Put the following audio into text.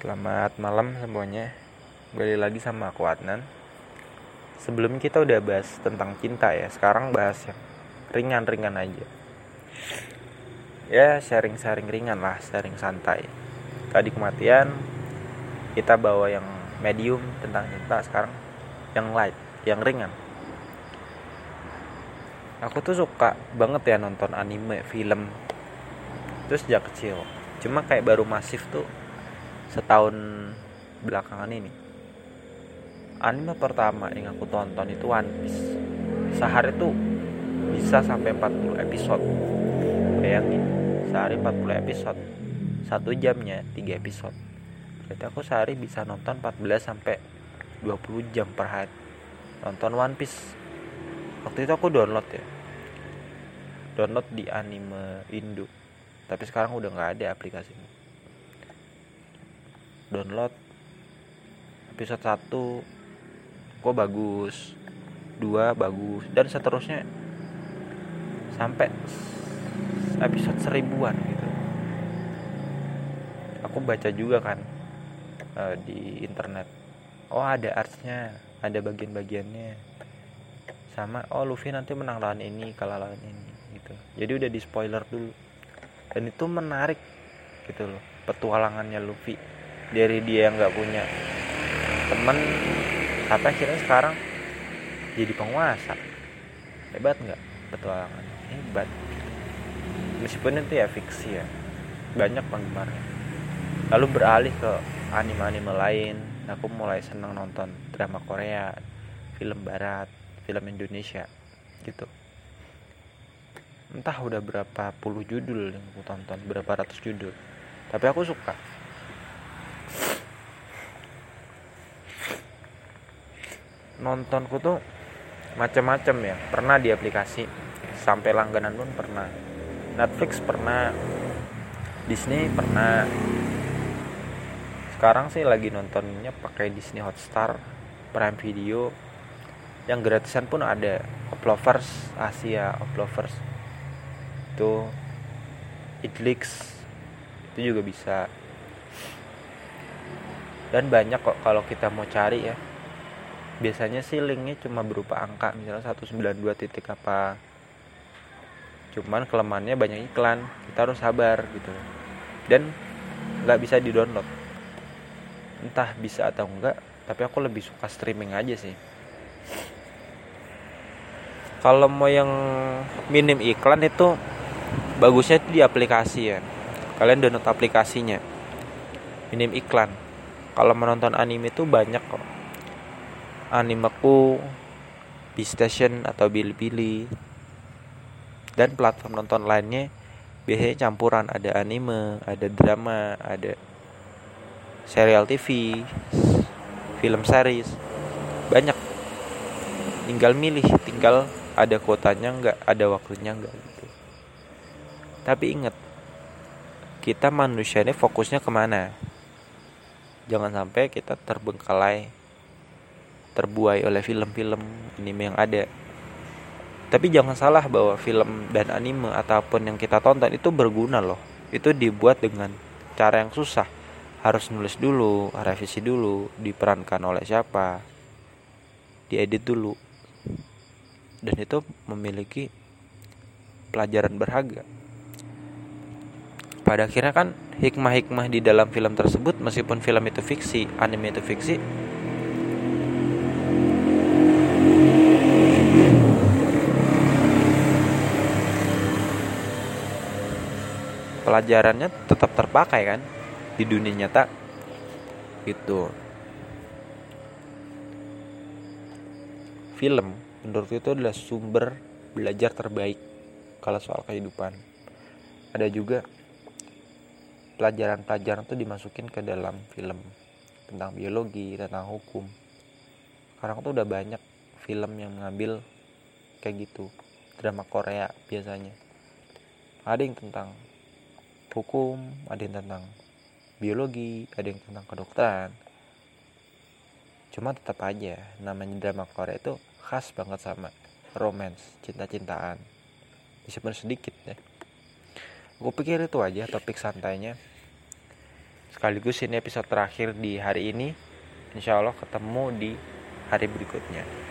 Selamat malam semuanya. Kembali lagi sama aku Adnan. Sebelum kita udah bahas tentang cinta ya Sekarang bahas yang ringan-ringan aja. Ya sharing-sharing ringan lah Sharing santai. Tadi kematian Kita bawa yang medium tentang cinta Sekarang yang light Yang ringan. Aku tuh suka banget ya nonton anime, film. Terus sejak kecil. Cuma kayak baru masif tuh setahun belakangan ini. Anime pertama yang aku tonton itu One Piece. Sehari tuh bisa sampai 40 episode. Bayangin sehari 40 episode. Satu jamnya 3 episode. Berarti aku sehari bisa nonton 14 sampai 20 jam per hari. Nonton One Piece. Waktu itu aku download ya. Download di anime Indo. Tapi sekarang udah nggak ada aplikasinya download episode 1 kok bagus dua bagus dan seterusnya sampai episode seribuan gitu. Aku baca juga kan uh, di internet. Oh ada artsnya ada bagian-bagiannya. Sama oh Luffy nanti menang lawan ini kalah lawan ini gitu. Jadi udah di spoiler dulu. Dan itu menarik gitu loh petualangannya Luffy dari dia yang nggak punya temen tapi akhirnya sekarang jadi penguasa. Hebat nggak petualangan? Hebat. Meskipun itu ya fiksi ya. Banyak penggemarnya. Lalu beralih ke anime-anime lain. Aku mulai senang nonton drama Korea film barat film Indonesia gitu. Entah udah berapa puluh judul yang aku tonton berapa ratus judul. Tapi aku suka nontonku tuh macam-macam ya. Pernah di aplikasi. Sampai langganan pun pernah. Netflix pernah. Disney pernah. Sekarang sih lagi nontonnya pakai Disney Hotstar Prime Video. Yang gratisan pun ada. Uplovers Asia Uplovers itu Idlix itu juga bisa. Dan banyak kok kalau kita mau cari ya biasanya sih linknya cuma berupa angka misalnya 192 titik apa. Cuman kelemahannya banyak iklan kita harus sabar gitu. Dan nggak bisa di download entah bisa atau enggak tapi aku lebih suka streaming aja sih. Kalau mau yang minim iklan itu bagusnya itu di aplikasi ya. Kalian download aplikasinya. Minim iklan. Kalau menonton anime itu banyak kok animeku station atau Bilibili dan platform nonton lainnya biasanya campuran. Ada anime, ada drama, ada serial TV, film series. Banyak. Tinggal milih tinggal ada kuotanya nggak ada waktunya nggak gitu. Tapi ingat kita manusia ini fokusnya ke mana? Jangan sampai kita terbengkalai terbuai oleh film-film anime yang ada. Tapi jangan salah bahwa film dan anime ataupun yang kita tonton itu berguna loh. Itu dibuat dengan cara yang susah. Harus nulis dulu, revisi dulu, diperankan oleh siapa, diedit dulu. Dan itu memiliki pelajaran berharga. Pada akhirnya kan hikmah-hikmah di dalam film tersebut meskipun film itu fiksi, anime itu fiksi, pelajarannya tetap terpakai kan di dunia nyata. Itu film menurut itu adalah sumber belajar terbaik kalau soal kehidupan. Ada juga pelajaran-pelajaran itu dimasukin ke dalam film tentang biologi tentang hukum. Sekarang tuh udah banyak film yang ngambil kayak gitu. Drama Korea biasanya. Ada yang tentang hukum, ada yang tentang biologi, ada yang tentang kedokteran. Cuma tetap aja namanya drama Korea itu khas banget sama romance, cinta-cintaan. Meskipun sedikit ya. Aku pikir itu aja topik santainya. sekaligus ini episode terakhir di hari ini insya Allah ketemu di hari berikutnya